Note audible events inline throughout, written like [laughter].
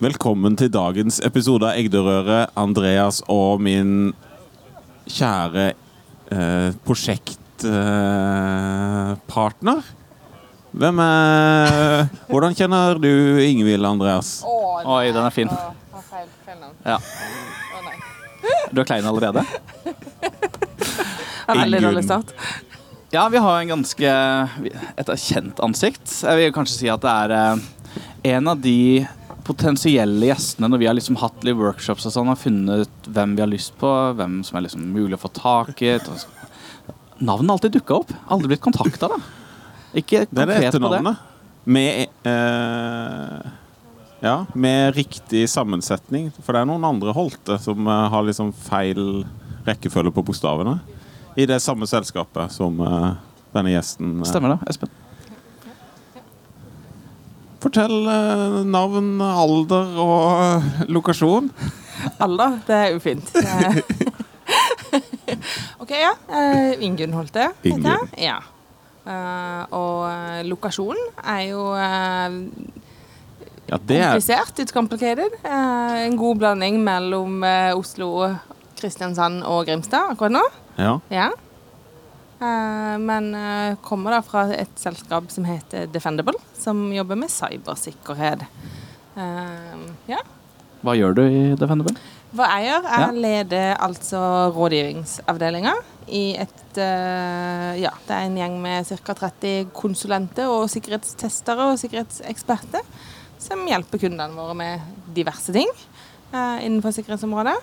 Velkommen til dagens episode av Egderøret, Andreas og min kjære eh, prosjektpartner. Hvem er Hvordan kjenner du Ingvild, Andreas? Oi, den er fin. feil, feil navn. Ja. Å, nei. Du er klein allerede? Veldig Ingunn. dårlig start. Ja, vi har en ganske et kjent ansikt. Jeg vil kanskje si at det er eh, en av de potensielle gjestene når vi har liksom hatt litt workshops og sånn, har funnet hvem vi har lyst på, hvem som er liksom mulig å få tak i. Navnet har alltid dukka opp. Aldri blitt kontakta, da. Ikke Det er det konkret på det. etternavnet. Med eh, Ja, med riktig sammensetning. For det er noen andre Holte som eh, har liksom feil rekkefølge på bokstavene. I det samme selskapet som eh, denne gjesten. eh. Stemmer det, Espen? Fortell eh, navn, alder og eh, lokasjon. Alder, det er jo fint. Er- [laughs] OK, ja. Uh, Ingunn Holte heter jeg. Ja. Eh, og eh, lokasjonen er jo eh, Ja, det er komplisert. It's complicated. Eh, en god blanding mellom eh, Oslo, Kristiansand og Grimstad akkurat nå. Ja. Ja. Eh, men eh, kommer da fra et selskap som heter Defendable, som jobber med cybersikkerhet. Eh, ja. Hva gjør du i Defendable? Hva jeg gjør, Jeg Ja. å altså rådgivningsavdelinga i et Ja, det er en gjeng med ca. 30 konsulenter og sikkerhetstestere og sikkerhetseksperter som hjelper kundene våre med diverse ting eh, innenfor sikkerhetsområdet.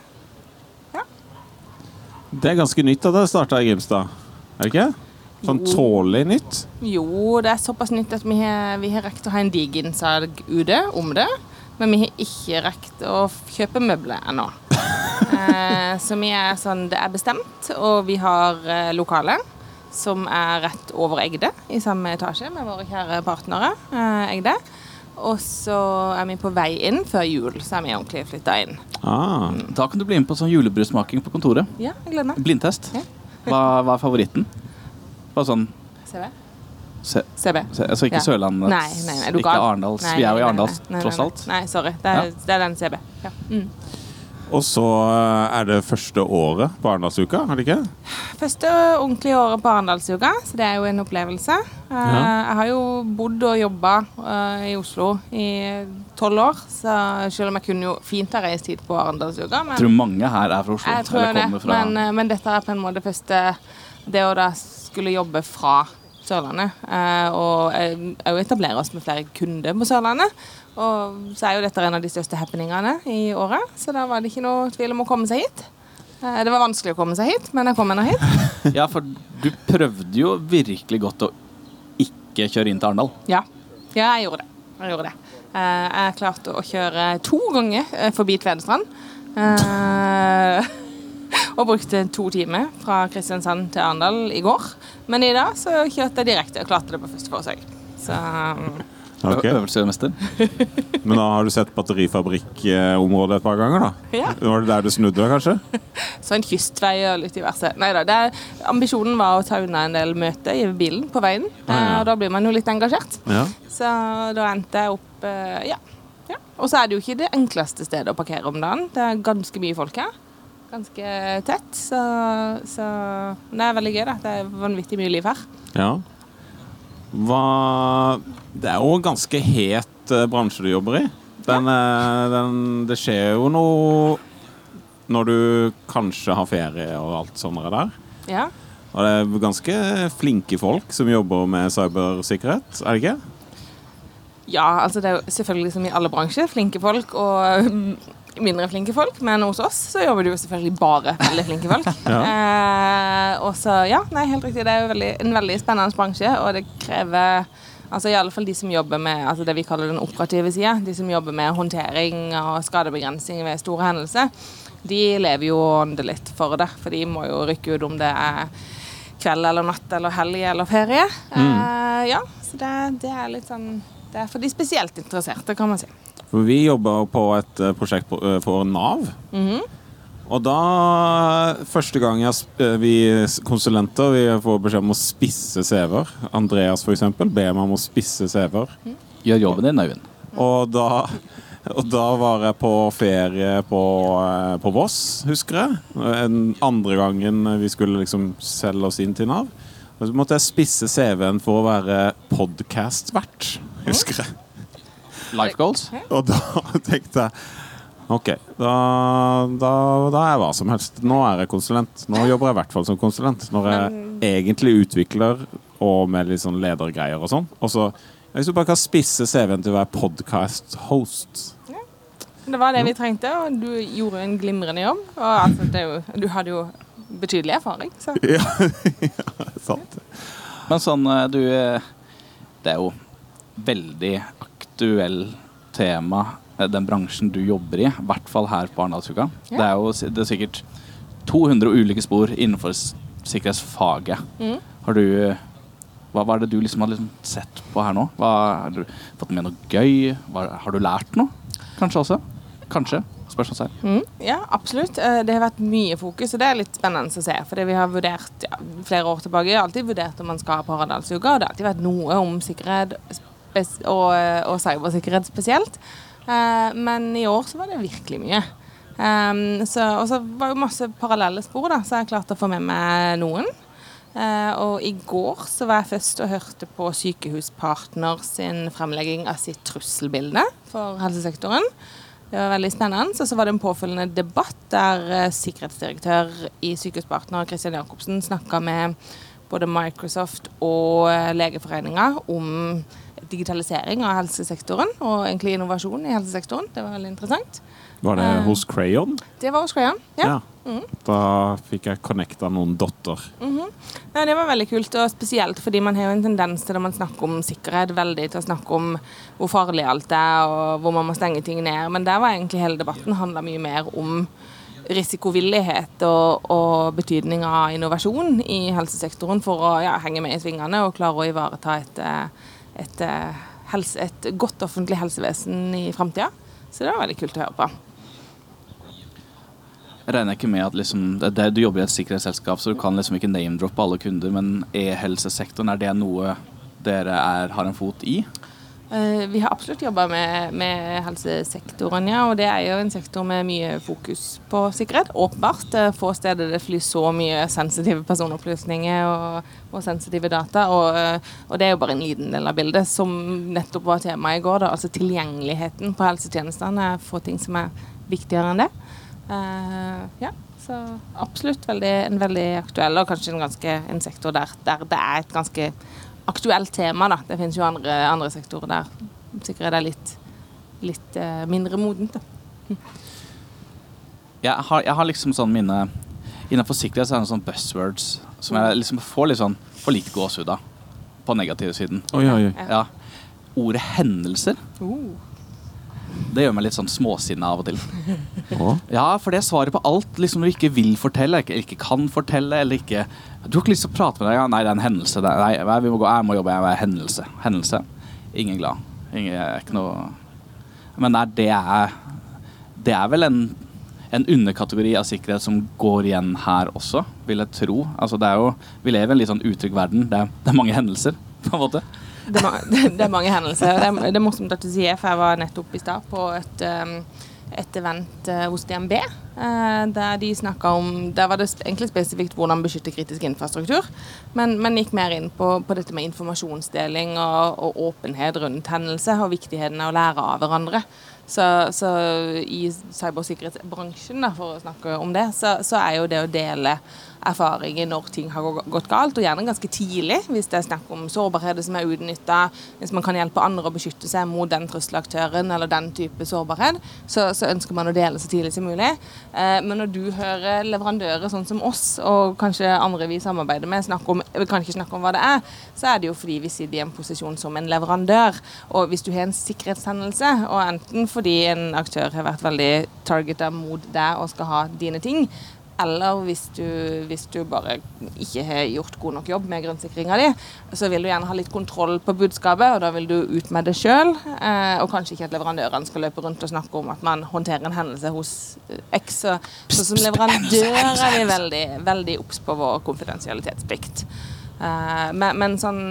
Det er ganske nytt at det starta i Grimstad. Er det ikke? Sånn tålelig nytt. Jo, det er såpass nytt at vi har, vi har rekt å ha en diginnsalg ute om det. Men vi har ikke rekt å kjøpe møbler ennå. [laughs] Eh, så vi er sånn, det er bestemt, og vi har eh, lokale som er rett over Egde, i samme etasje med våre kjære partnere. Eh, Egde. Og så er vi på vei inn før jul, så er vi ordentlig flytta inn. Ah, Da kan du bli med på sånn julebrusmaking på kontoret. Ja, jeg gleder meg. Blindtest. Ja. Hva, hva er favoritten? Bare sånn CB. se, CB. se, Altså ikke Ja. Sørlandet, Nei, nei, nei, ikke? Arendals. Vi er jo i Arendals, tross alt. Nei, sorry. Det er, det er den CB. Ja. Mm. Og så eh, er det første året på Arendalsuka, er det ikke? Første ordentlige året på Arendalsuka, så det er jo en opplevelse. Eh, Ja. Jeg har jo bodd og jobba i Oslo i tolv år, så selv om jeg kunne jo fint ha reist hit på Arendalsuka, Jeg men tror mange her er fra Oslo. jeg tror eller det. fra Men, eh, men dette er på en måte første Det å da skulle jobbe fra Sørlandet, eh, og òg også etablere oss med flere kunder på Sørlandet. Og så er jo dette en av de største happeningene i året, så da var det ikke noe tvil om å komme seg hit. Eh, Det var vanskelig å komme seg hit, men jeg kom meg nå hit. [laughs] Ja, for du prøvde jo virkelig godt å ikke kjøre inn til Arendal. Ja, ja jeg gjorde det. Jeg gjorde det. Eh, Jeg klarte å kjøre to ganger eh, forbi Tvedestrand. [laughs] Eh, Og brukte to timer fra Kristiansand til Arendal i går. Men i dag så kjørte jeg direkte og klarte det på første forsøk. Så Okay. Øvelsesmester. [laughs] Men da har du sett batterifabrikkområdet et par ganger, da? Ja. Var det der du snudde, kanskje? [laughs] så en kystvei og litt diverse. Nei da. Ambisjonen var å ta unna en del møter i bilen på veien. Ah, ja. Eh, Og da blir man jo litt engasjert. Ja. Så da endte jeg opp eh, ja. ja. Og så er det jo ikke det enkleste stedet å parkere om dagen. Det er ganske mye folk her. Ganske tett. Så, så det er veldig gøy, da. Det er vanvittig mye liv her. ja. Hva Det er jo en ganske het eh, bransje du jobber i. Den, ja. den, det skjer jo noe når du kanskje har ferie og alt sånt der. Ja. Og det er ganske flinke folk som jobber med cybersikkerhet, er det ikke? ja, altså det er jo selvfølgelig som i alle bransjer. Flinke folk og mindre flinke folk. Men hos oss så jobber det jo selvfølgelig bare veldig flinke folk. [laughs] Ja. eh, og så, ja, nei, helt riktig. Det er jo veldig, en veldig spennende bransje, og det krever Altså i alle fall de som jobber med altså det vi kaller den operative sida. De som jobber med håndtering og skadebegrensning ved store hendelser. De lever jo og litt for det, for de må jo rykke ut om det er kveld eller natt eller helg eller ferie. Eh, ja, så det, det er litt sånn Det er for de spesielt interesserte, kan man si. For vi jobber på et eh, prosjekt på- eh, for Nav. -hmm. Og da Første gang jeg, eh, vi konsulenter vi får beskjed om å spisse CV-er. Andreas for eksempel, ber meg om å spisse CV-er. Gjør jobben din, Øyvind. Og da Og da var jeg på ferie på, på Voss, husker jeg. En andre gangen vi skulle liksom selge oss inn til Nav. Og så måtte jeg spisse CV-en for å være podkast-vert, husker jeg. Life goals? Og da [laughs] tenkte jeg OK, da, da, da er jeg hva som helst. Nå er jeg konsulent. Nå jobber jeg i hvert fall som konsulent. Når jeg egentlig utvikler og med litt sånn ledergreier og sånn. Og så Hvis du bare kan spisse CV-en til å være podcast-host Det var det vi trengte, og du gjorde en glimrende jobb. Og altså, det er jo, du hadde jo betydelig erfaring, så [laughs] Ja, ja sant. Men sånn, eh, du eh, Det er jo veldig aktuell tema, eh, den bransjen du jobber i. I hvert fall her på Arendalsuka. Ja. Det er jo det er sikkert 200 ulike spor innenfor sikkerhetsfaget. Mm. Har du hva, hva er det du liksom har liksom sett på her nå? Hva, har du fått med noe gøy? Hva, har du lært noe? Kanskje også? Kanskje? Spørsmålstegn. Mm, ja, absolutt. Eh, Det har vært mye fokus, og det er litt spennende å se. Fordi vi har vurdert ja, flere år tilbake, alltid vurdert om man skal ha på Arendalsuka, og det har alltid vært noe om sikkerhet og, og cybersikkerhet spesielt. Eh, Men i år så var det virkelig mye. Så, og så var det masse parallelle spor, da, så jeg klarte å få med meg noen. Eh, og i går så var jeg først og hørte på Sykehuspartner sin fremlegging av sitt trusselbilde for helsesektoren. Det var veldig spennende. Og så var det en påfølgende debatt der eh, sikkerhetsdirektør i Sykehuspartner Kristian Jacobsen snakka med både Microsoft og eh, Legeforeninga om digitalisering av helsesektoren, og egentlig innovasjon i helsesektoren. Det var veldig interessant. Var det Eh. hos Crayon? Det var hos Crayon. Ja. Da fikk jeg connecta noen dotter. Ja, det var veldig kult, og spesielt fordi man har jo en tendens til når man snakker om sikkerhet, veldig til å snakke om hvor farlig alt er, og hvor man må stenge ting ned. Men der var egentlig hele debatten handla mye mer om risikovillighet og, og betydning av innovasjon i helsesektoren for å ja, henge med i svingene og klare å ivareta et, eh, et, eh, helse, et godt offentlig helsevesen i framtida. Så det var veldig kult å høre på. Jeg regner ikke med at liksom, det, du jobber i et sikkerhetsselskap, så du kan liksom ikke name-droppe alle kunder, men e-helsesektoren, er det noe dere er, har en fot i? Eh, Vi har absolutt jobba med, med helsesektoren, ja. Og det er jo en sektor med mye fokus på sikkerhet. Åpenbart. Er få steder det flyr så mye sensitive personopplysninger og, og sensitive data. Og, eh, og det er jo bare en liten del av bildet, som nettopp var tema i går. Da. Altså tilgjengeligheten på helsetjenestene få ting som er viktigere enn det. Uh, ja. Så absolutt veldig, en veldig aktuell, og kanskje en, ganske, en sektor der, der det er et ganske aktuelt tema. Da. Det finnes jo andre, andre sektorer der sikkert er litt, litt eh, mindre modent. Da. Jeg har, jeg har liksom sånn mine Innenfor sikkerhet så er det sånn buzzwords som jeg liksom får litt sånn for lite gåsehud av. På negative siden. Oi, oi, oi. Ja. Ordet hendelser, Uh. Det gjør meg litt sånn småsinna av og til. [laughs] Ja, for det svaret på alt liksom du ikke vil fortelle, ikke, ikke kan fortelle, eller ikke Du har ikke lyst til å prate med deg. Ja, nei, det er en hendelse. Er, nei, vi må gå, jeg må jobbe. Jeg er hendelse. Hendelse. Ingen glad. Ingen, ikke noe Men nei, det er Det er vel en, en underkategori av sikkerhet som går igjen her også, vil jeg tro. Altså, det er jo Vi lever i en litt sånn utrygg verden. Det er, det er mange hendelser, på en måte. Det, [laughs] det er mange hendelser. Det er, det er morsomt at du sier, for jeg var nettopp i stad på et, um, et event eh, hos DNB. eh, der de snakka om Der var det egentlig spesifikt hvordan beskytte kritisk infrastruktur. Men, men gikk mer inn på, på dette med informasjonsdeling og, og åpenhet rundt hendelser, og viktigheten av å lære av hverandre. Så, så i cybersikkerhetsbransjen, da, for å snakke om det, så, så er jo det å dele erfaringer når ting har gått galt, og gjerne ganske tidlig, hvis det er snakk om sårbarheter som er utnytta, hvis man kan hjelpe andre å beskytte seg mot den trusselaktøren eller den type sårbarhet, så, så ønsker man å dele så tidlig som mulig. Eh, men når du hører leverandører sånn som oss, og kanskje andre vi samarbeider med, snakke om, kan ikke snakke om hva det er, så er det jo fordi vi sitter i en posisjon som en leverandør. Og hvis du har en sikkerhetshendelse, og enten fordi en aktør har vært veldig targeta mot deg og skal ha dine ting, eller hvis du, hvis du bare ikke har gjort god nok jobb med grunnsikringa di, så vil du gjerne ha litt kontroll på budskapet, og da vil du ut med det sjøl. Eh, og kanskje ikke at leverandørene skal løpe rundt og snakke om at man håndterer en hendelse hos eh, X. Så, så som leverandør er vi veldig, veldig obs på vår konfidensialitetsplikt. Eh, men, men sånn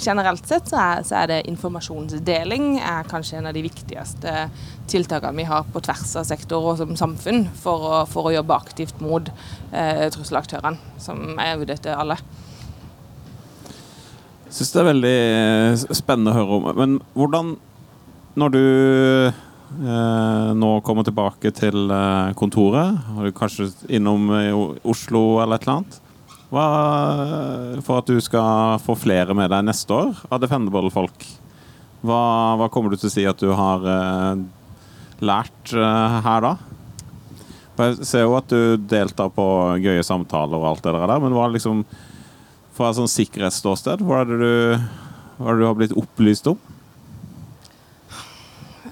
generelt sett så er, så er det informasjonsdeling er kanskje en av de viktigste tiltakene vi har på tvers av sektor og som samfunn for å, for å jobbe aktivt mot eh, trusselaktørene, som er ute etter alle. Jeg syns det er veldig eh, spennende å høre om. Men hvordan, når du eh, nå kommer tilbake til eh, kontoret, og kanskje innom Oslo eller et eller annet? Hva, for at du skal få flere med deg neste år av Defendable-folk, hva, hva, kommer du til å si at du har eh, lært eh, her da? Jeg ser jo at du deltar på gøye samtaler og alt det der, men hva liksom fra et sånn sikkerhetsståsted, hva er det du, hva er det du har blitt opplyst om?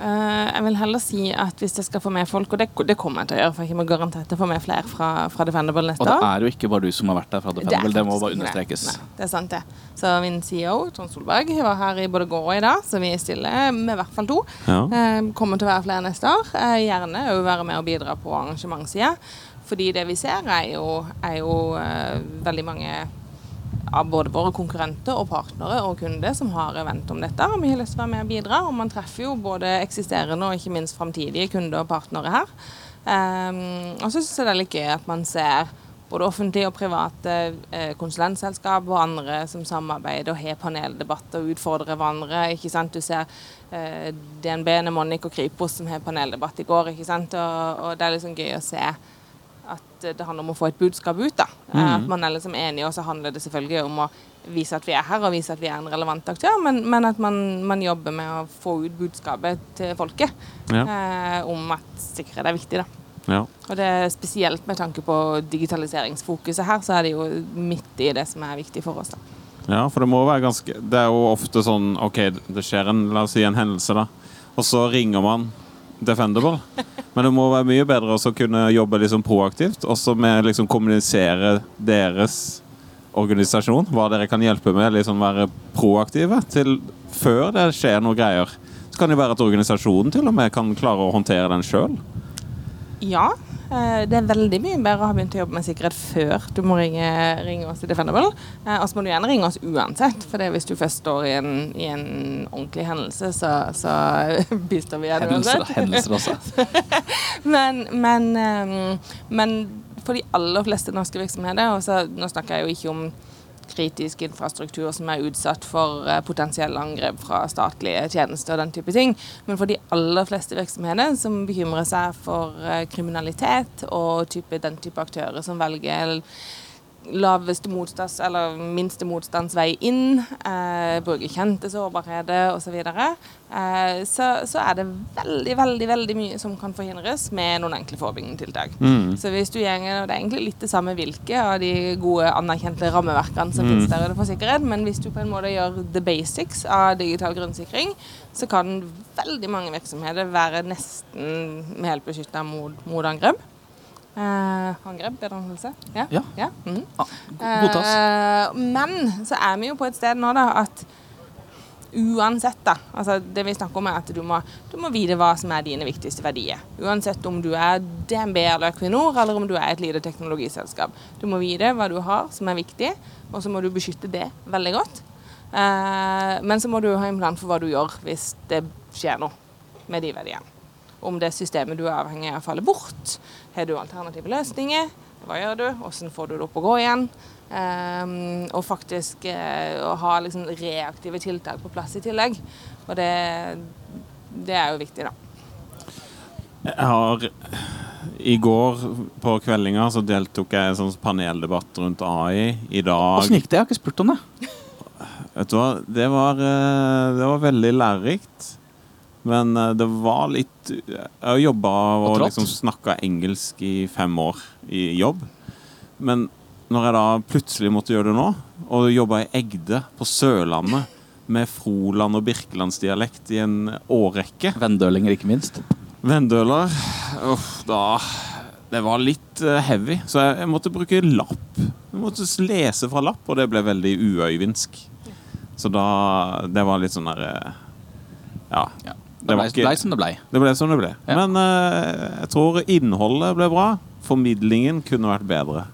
Uh, jeg vil heller si at hvis jeg skal få med folk, og det, det kommer jeg til å gjøre, for jeg må garantert få med flere fra, fra Defendable neste år. Og det er jo ikke bare du som har vært der fra Defendable, det, det må bare understrekes. Nei, det er sant, det. Så min CEO, Trond Solberg, var her i både går og i dag, så vi stiller med i hvert fall to. Ja. Uh, kommer til å være flere neste år. Uh, gjerne òg være med og bidra på arrangementssida. Fordi det vi ser, er jo, er jo veldig mange av både våre konkurrenter og partnere og kunder som har event om dette. Og vi har lyst til å være med og bidra. Og man treffer jo både eksisterende og ikke minst framtidige kunder og partnere her. Um, og så syns jeg det er litt gøy at man ser både offentlige og private eh, konsulentselskap og andre som samarbeider og har paneldebatter og utfordrer hverandre. ikke sant? Du ser eh, DNB, Nemonic og Kripos som har paneldebatt i går. ikke sant? Og, og det er liksom gøy å se at det handler om å få et budskap ut. da. Mm. At man er liksom enige, og så handler det selvfølgelig om å vise at vi er her, og vise at vi er en relevant aktør, men, men at man, man, jobber med å få ut budskapet til folket ja. eh, om at sikkerhet er viktig. da. Ja. Og det er spesielt med tanke på digitaliseringsfokuset her, så er det jo midt i det som er viktig for oss. da. Ja, for det må være ganske Det er jo ofte sånn OK, det skjer en, la oss si en hendelse, da. Og så ringer man defendable. Men det må være mye bedre å kunne jobbe liksom proaktivt, også med liksom kommunisere deres organisasjon, hva dere kan hjelpe med, liksom være proaktive til før det skjer noe greier. Så kan det være at organisasjonen til og med kan klare å håndtere den sjøl. Ja, det er veldig mye bedre å ha begynt å jobbe med sikkerhet før du må ringe, ringe oss i Defendable. Eh, og så må du gjerne ringe oss uansett, for hvis du først står i en, i en ordentlig hendelse, så, så [laughs] bistår vi gjerne uansett. Hendelser også. [laughs] men, men, eh, men for de aller fleste norske virksomheter, og så, nå snakker jeg jo ikke om kritisk infrastruktur som er utsatt for uh, potensielle angrep fra statlige tjenester og den type ting. Men for de aller fleste virksomheter som bekymrer seg for uh, kriminalitet og type, den type aktører som velger laveste motstands, eller minste motstandsvei inn, eh, bruke kjente sårbarheter osv., så, videre, eh, så så er det veldig veldig, veldig mye som kan forhindres med noen enkle forebyggende. Mm. Så hvis du gjenger, og Det er egentlig litt det samme hvilke av de gode, anerkjente rammeverkene som mm. finnes der for sikkerhet, men hvis du på en måte gjør the basics av digital grunnsikring, så kan veldig mange virksomheter være nesten helt beskytta mot, mot angrep. Uh, angrep, bedre anholdelse? Ja. ja. ja. Mm. ah, godtas. Uh, men så er vi jo på et sted nå da at uansett, da altså Det vi snakker om, er at du må, du må vite hva som er dine viktigste verdier. Uansett om du er DNB eller Equinor, eller om du er et lite teknologiselskap. Du må vite hva du har som er viktig, og så må du beskytte det veldig godt. Uh, men så må du ha en plan for hva du gjør hvis det skjer noe med de verdiene om det systemet du er avhengig av, faller bort. Har du alternative løsninger? Hva gjør du? Hvordan får du det opp og gå igjen? Um, og faktisk uh, å ha liksom, reaktive tiltak på plass i tillegg. Og det, det er jo viktig, da. Jeg har I går på kveldinga så deltok jeg i en sånn paneldebatt rundt AI. I dag Åssen gikk det? Jeg har ikke spurt om det. Vet du hva, det var, eh, det var veldig lærerikt. Men eh, det var litt Jeg har jobba og, liksom snakka engelsk i fem år i jobb. Men når jeg da plutselig måtte gjøre det nå, og jobba i Egde på Sørlandet med Froland- og Birkelandsdialekt i en årrekke Vendølinger, ikke minst. Vendøler Uff, da Det var litt uh, heavy, så jeg, jeg, måtte bruke lapp. Jeg måtte lese fra lapp, og det ble veldig uøyvinsk. Så da Det var litt sånn derre ja. ja. Det ble, ikke, ble, som det ble. Det ble som det ble. Ja. Men uh, jeg tror innholdet ble bra. Formidlingen kunne vært bedre.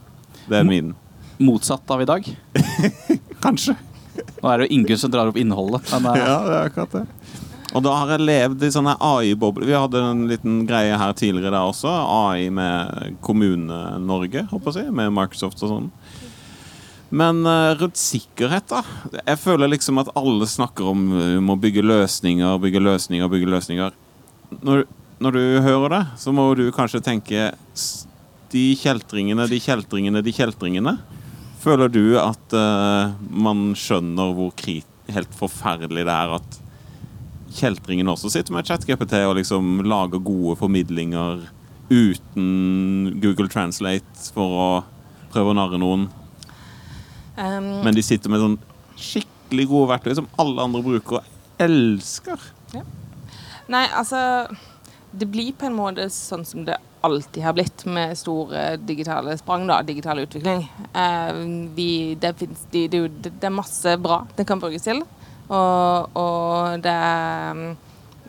Det er min. Motsatt av i dag? [laughs] Kanskje. Nå er det jo Ingunn som drar opp innholdet. Men, uh... Ja, det er akkurat det. Og da har jeg levd i sånne AI-bobler. Vi hadde en liten greie her tidligere da også. AI med Kommune-Norge, håper jeg, med Microsoft og sånn. Men eh, rundt sikkerhet, da. Jeg føler liksom at alle snakker om Å vi må bygge løsninger, bygge løsninger, bygge løsninger. Når, når du hører det, så må du kanskje tenke De kjeltringene, de kjeltringene, de kjeltringene. Føler du at uh, man skjønner hvor krit, helt forferdelig det er at kjeltringen også sitter med ChatGPT og liksom lager gode formidlinger uten Google Translate for å prøve å narre noen? Um, Men de sitter med sånn skikkelig gode verktøy som alle andre bruker og elsker. Nei, altså Det blir på en måte sånn som det alltid har blitt med store digitale sprang, da, digital utvikling. Eh, vi, det, finnes, de, det, det, er masse bra det kan brukes til, og, og det er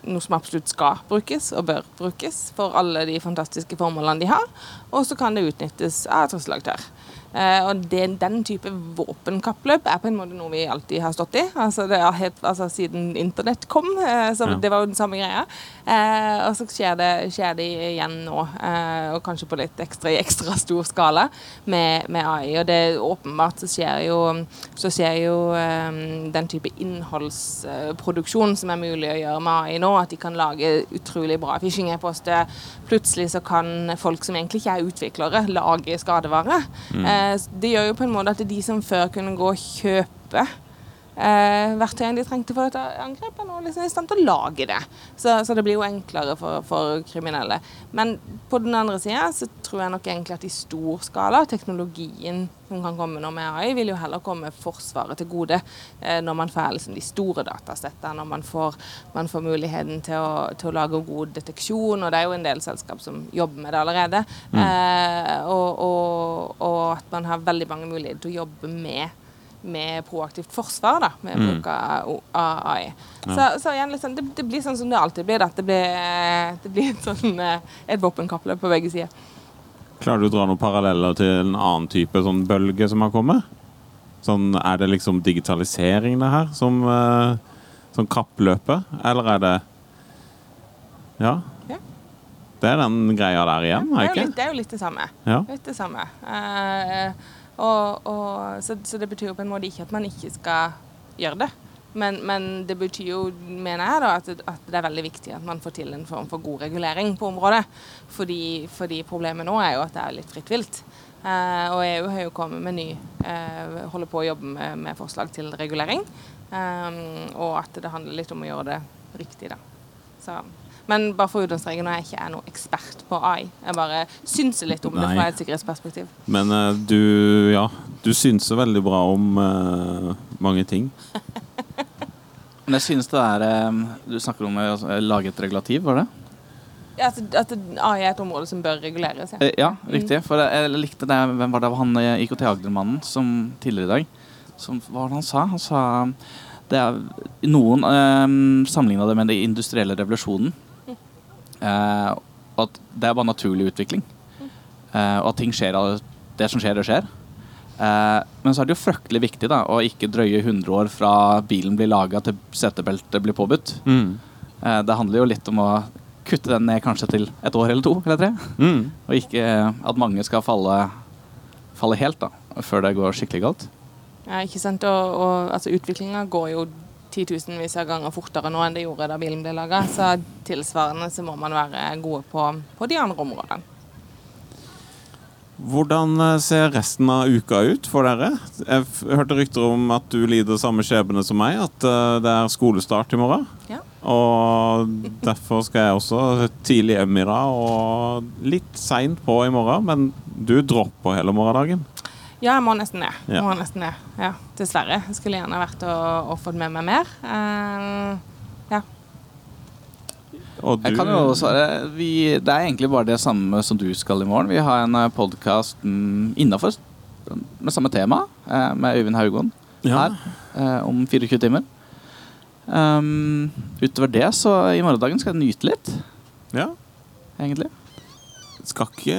noe som absolutt skal brukes og bør brukes for alle de fantastiske formålene de har, og så kan det utnyttes av trusselaktør. Eh, og det, den type våpenkappløp er på en måte noe vi alltid har stått i. Altså, det er helt, altså Siden internett kom, eh, så Ja. det var jo den samme greia. Eh, og så skjer det, skjer det igjen nå, og kanskje på litt ekstra, i ekstra stor skala med, med AI. Og det åpenbart så skjer jo, så skjer jo den type innholdsproduksjon som er mulig å gjøre med AI nå, at de kan lage utrolig bra phishing-e-poster. Plutselig så kan folk som egentlig ikke er utviklere, lage skadevare. Eh, det gjør jo på en måte at de som før kunne gå og kjøpe eh, verktøyene de trengte for et angrep, er nå liksom i stand til å lage det. Så, så det blir jo enklere for, for kriminelle. Men på den andre sida så tror jeg nok egentlig at i stor skala, teknologien som kan komme nå med AI, vil jo heller komme Forsvaret til gode. Eh, når man får liksom de store datasettene, når man får, man får muligheten til å, til å lage god deteksjon, og det er jo en del selskap som jobber med det allerede. Eh, og, og, og at man har veldig mange muligheter til å jobbe med med proaktivt forsvar, da, med Mm. bruk av AI. AI. Så, så igjen, liksom, det, det blir sånn som det alltid blir. Det blir, det blir et, sånn, eh, et våpenkappløp på begge sider. Klarer du å dra noen paralleller til en annen type sånn bølge som har kommet? Sånn, er det liksom digitalisering det her som uh, sånn kappløpet, eller er det Ja. Ja. Det er den greia der igjen, det, er litt, det er jo litt det samme. Ja. Litt det samme. Eh, og, og, så, så det betyr jo på en måte ikke at man ikke skal gjøre det. Men, men det betyr jo, mener jeg, da, at, at det er veldig viktig at man får til en form for god regulering på området. Fordi, fordi problemet nå er jo at det er litt fritt vilt. Eh, og EU har jo kommet med ny eh, Holder på å jobbe med, med forslag til regulering. Eh, og at det handler litt om å gjøre det riktig, da. Så, men bare for å understreke når jeg ikke er noen ekspert på AI. Jeg bare synser litt om det fra et sikkerhetsperspektiv. Men uh, du, ja, du synser veldig bra om uh, mange ting. [laughs] Men jeg synes det er um, Du snakker om å lage et regulativ, var det? Ja, At, at AI er et område som bør reguleres. Ja. Ja, riktig. For jeg, jeg likte det Hvem var det? Han eh, IKT Agder-mannen som tidligere i dag som, Hva var det han sa? Han sa det er, Noen eh, sammenligna det med den industrielle revolusjonen. Eh, og at det er bare naturlig utvikling. Eh, og at ting skjer av det som skjer, det skjer. Eh, men så er det jo fryktelig viktig da, å ikke drøye 100 år fra bilen blir laga til setebeltet blir påbudt. Eh, det handler jo litt om å kutte den ned kanskje til et år eller to eller tre. Mm. Og ikke at mange skal falle, falle helt da, før det går skikkelig galt. Ja, ikke sant? Og, og altså, utviklinga går jo titusenvis av ganger fortere nå enn det gjorde da bilen ble laga. Så tilsvarende så må man være gode på, på de andre områdene. Hvordan eh, ser resten av uka ut for dere? Jeg hørte rykter om at du lider samme skjebne som meg, at eh, det er skolestart i morgen. Ja. Og derfor skal jeg også tidlig hjem i dag, og litt seint på i morgen, men du dropper hele morgendagen. Ja, jeg må nesten ned. Ja. Må nesten det. Ja, dessverre. Jeg skulle gjerne vært og, og fått med meg mer. Uh, ja. Og du Jeg kan jo svare, vi, Det er egentlig bare det samme som du skal i morgen. Vi har en podkast mm, innafor med samme tema, eh, med Øyvind Haugon ja. her eh, om 24 timer. Um, utover det, så i morgendagen skal jeg nyte litt, ja. egentlig. Skal ikke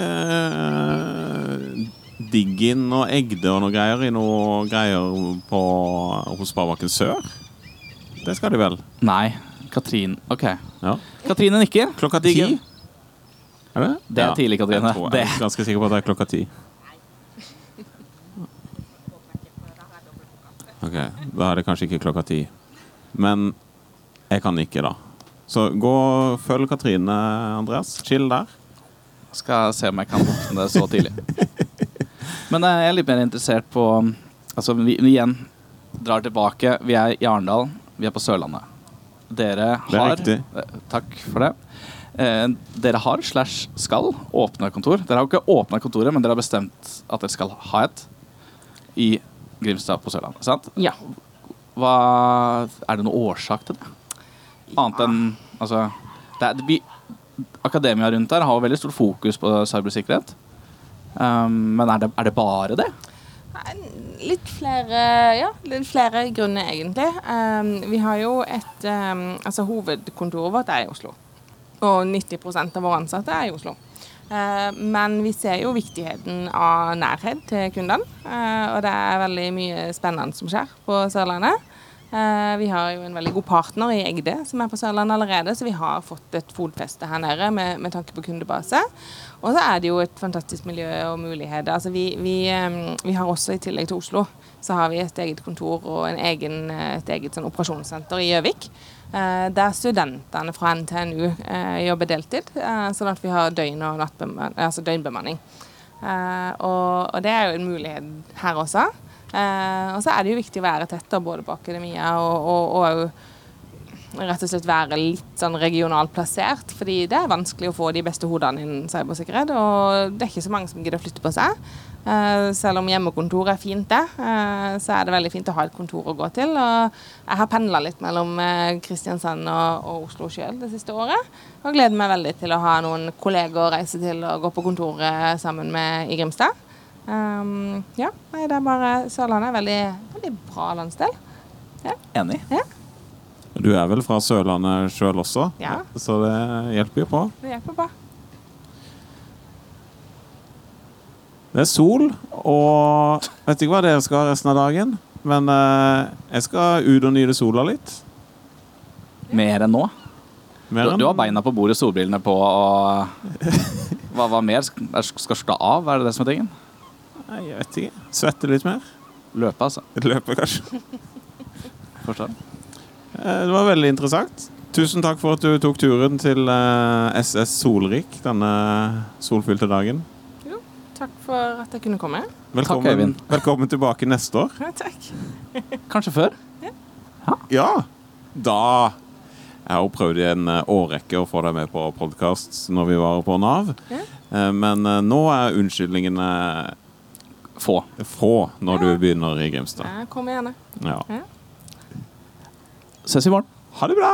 digg inn og Egde og noe greier i noe greier på, hos Sparebanken Sør? Det skal de vel? Nei. Katrin OK. Ja. Katrine nikker. Klokka ti? Er det? Det er tidlig, Katrine. Jeg, tror, jeg er ganske sikker på at det er klokka ti. Ok, da er det kanskje ikke klokka ti. Men jeg kan ikke, da. Så gå og følg Katrine, Andreas. Chill der. Skal se om jeg kan våkne så tidlig. [laughs] Men eh, jeg er litt mer interessert på Altså, vi, vi igjen drar tilbake. Vi er i Arendal. Vi er på Sørlandet. Dere Det er har riktig. eh, Takk for det. Eh, dere har slash skal åpne kontor. Dere har jo ikke åpna kontoret, men dere har bestemt at dere skal ha et i Grimstad på Sørlandet. Sant? Ja. Hva, er det noen årsak til det? Annet enn Altså det er, vi, Akademia rundt her har jo veldig stort fokus på cybersikkerhet. Um, men er det, er det bare det? Litt flere, ja, litt flere grunner, egentlig. Um, vi har jo et um, Altså, hovedkontoret vårt er i Oslo. Og 90% av våre ansatte er i Oslo. Uh, men vi ser jo viktigheten av nærhet til kundene. Uh, og det er veldig mye spennende som skjer på Sørlandet. Uh, vi har jo en veldig god partner i Egde som er på Sørlandet allerede, så vi har fått et fotfeste her nede med, med tanke på kundebase. Og så er det jo et fantastisk miljø og muligheter. Altså vi, vi, vi har også, i tillegg til Oslo, så har vi et eget kontor og en egen, eh, et eget sånn operasjonssenter i Gjøvik. eh, der studentene fra NTNU eh, jobber deltid, eh, sånn at vi har døgn- og altså døgnbemanning. Eh, og, og det er jo en mulighet her også. Eh, og så er det jo viktig å være tett da, både på akademia og, og, og rett og slett være litt sånn regionalt plassert. Fordi det er vanskelig å få de beste hodene innen cybersikkerhet, og det er ikke så mange som gidder å flytte på seg. Eh, selv om hjemmekontor er fint, det, eh, så er det veldig fint å ha et kontor å gå til. Og jeg har pendla litt mellom Kristiansand og, og Oslo sjøl det siste året. Og gleder meg veldig til å ha noen kolleger å reise til og gå på kontoret sammen med i Grimstad. Um, ja, nei, det er bare Sørlandet er veldig, veldig bra landsdel. Enig. Du er vel fra Sørlandet sjøl også, Ja. så det hjelper jo på. Det hjelper bra. Det er sol, og vet ikke hva dere skal resten av dagen. Men eh, jeg skal ut og nyte sola litt. Mer enn nå. Mer Du, enn- du har beina på bordet, solbrillene på og [laughs] Hva, hva mer? Skal, skal slå av? Er det det som er tingen? Nei, jeg vet ikke. Svette litt mer. Løpe, altså. [laughs] Løpe, kanskje. Forstår. Eh, Det var veldig interessant. Tusen takk for at du tok turen til eh, SS Solrik denne solfylte dagen. Jo, Takk for at jeg kunne komme. Velkommen, Øyvind. [laughs] velkommen tilbake neste år. Ja, takk. [laughs] Kanskje før? Ja, ja. da Jeg har jo prøvd i en eh, årrekke å få deg med på podkast når vi var på Nav. Ja. Eh, Men eh, nå er unnskyldningene Få. få når du begynner i Grimstad. Jeg kommer gjerne. Ja. Ses i morgen. Ha det bra!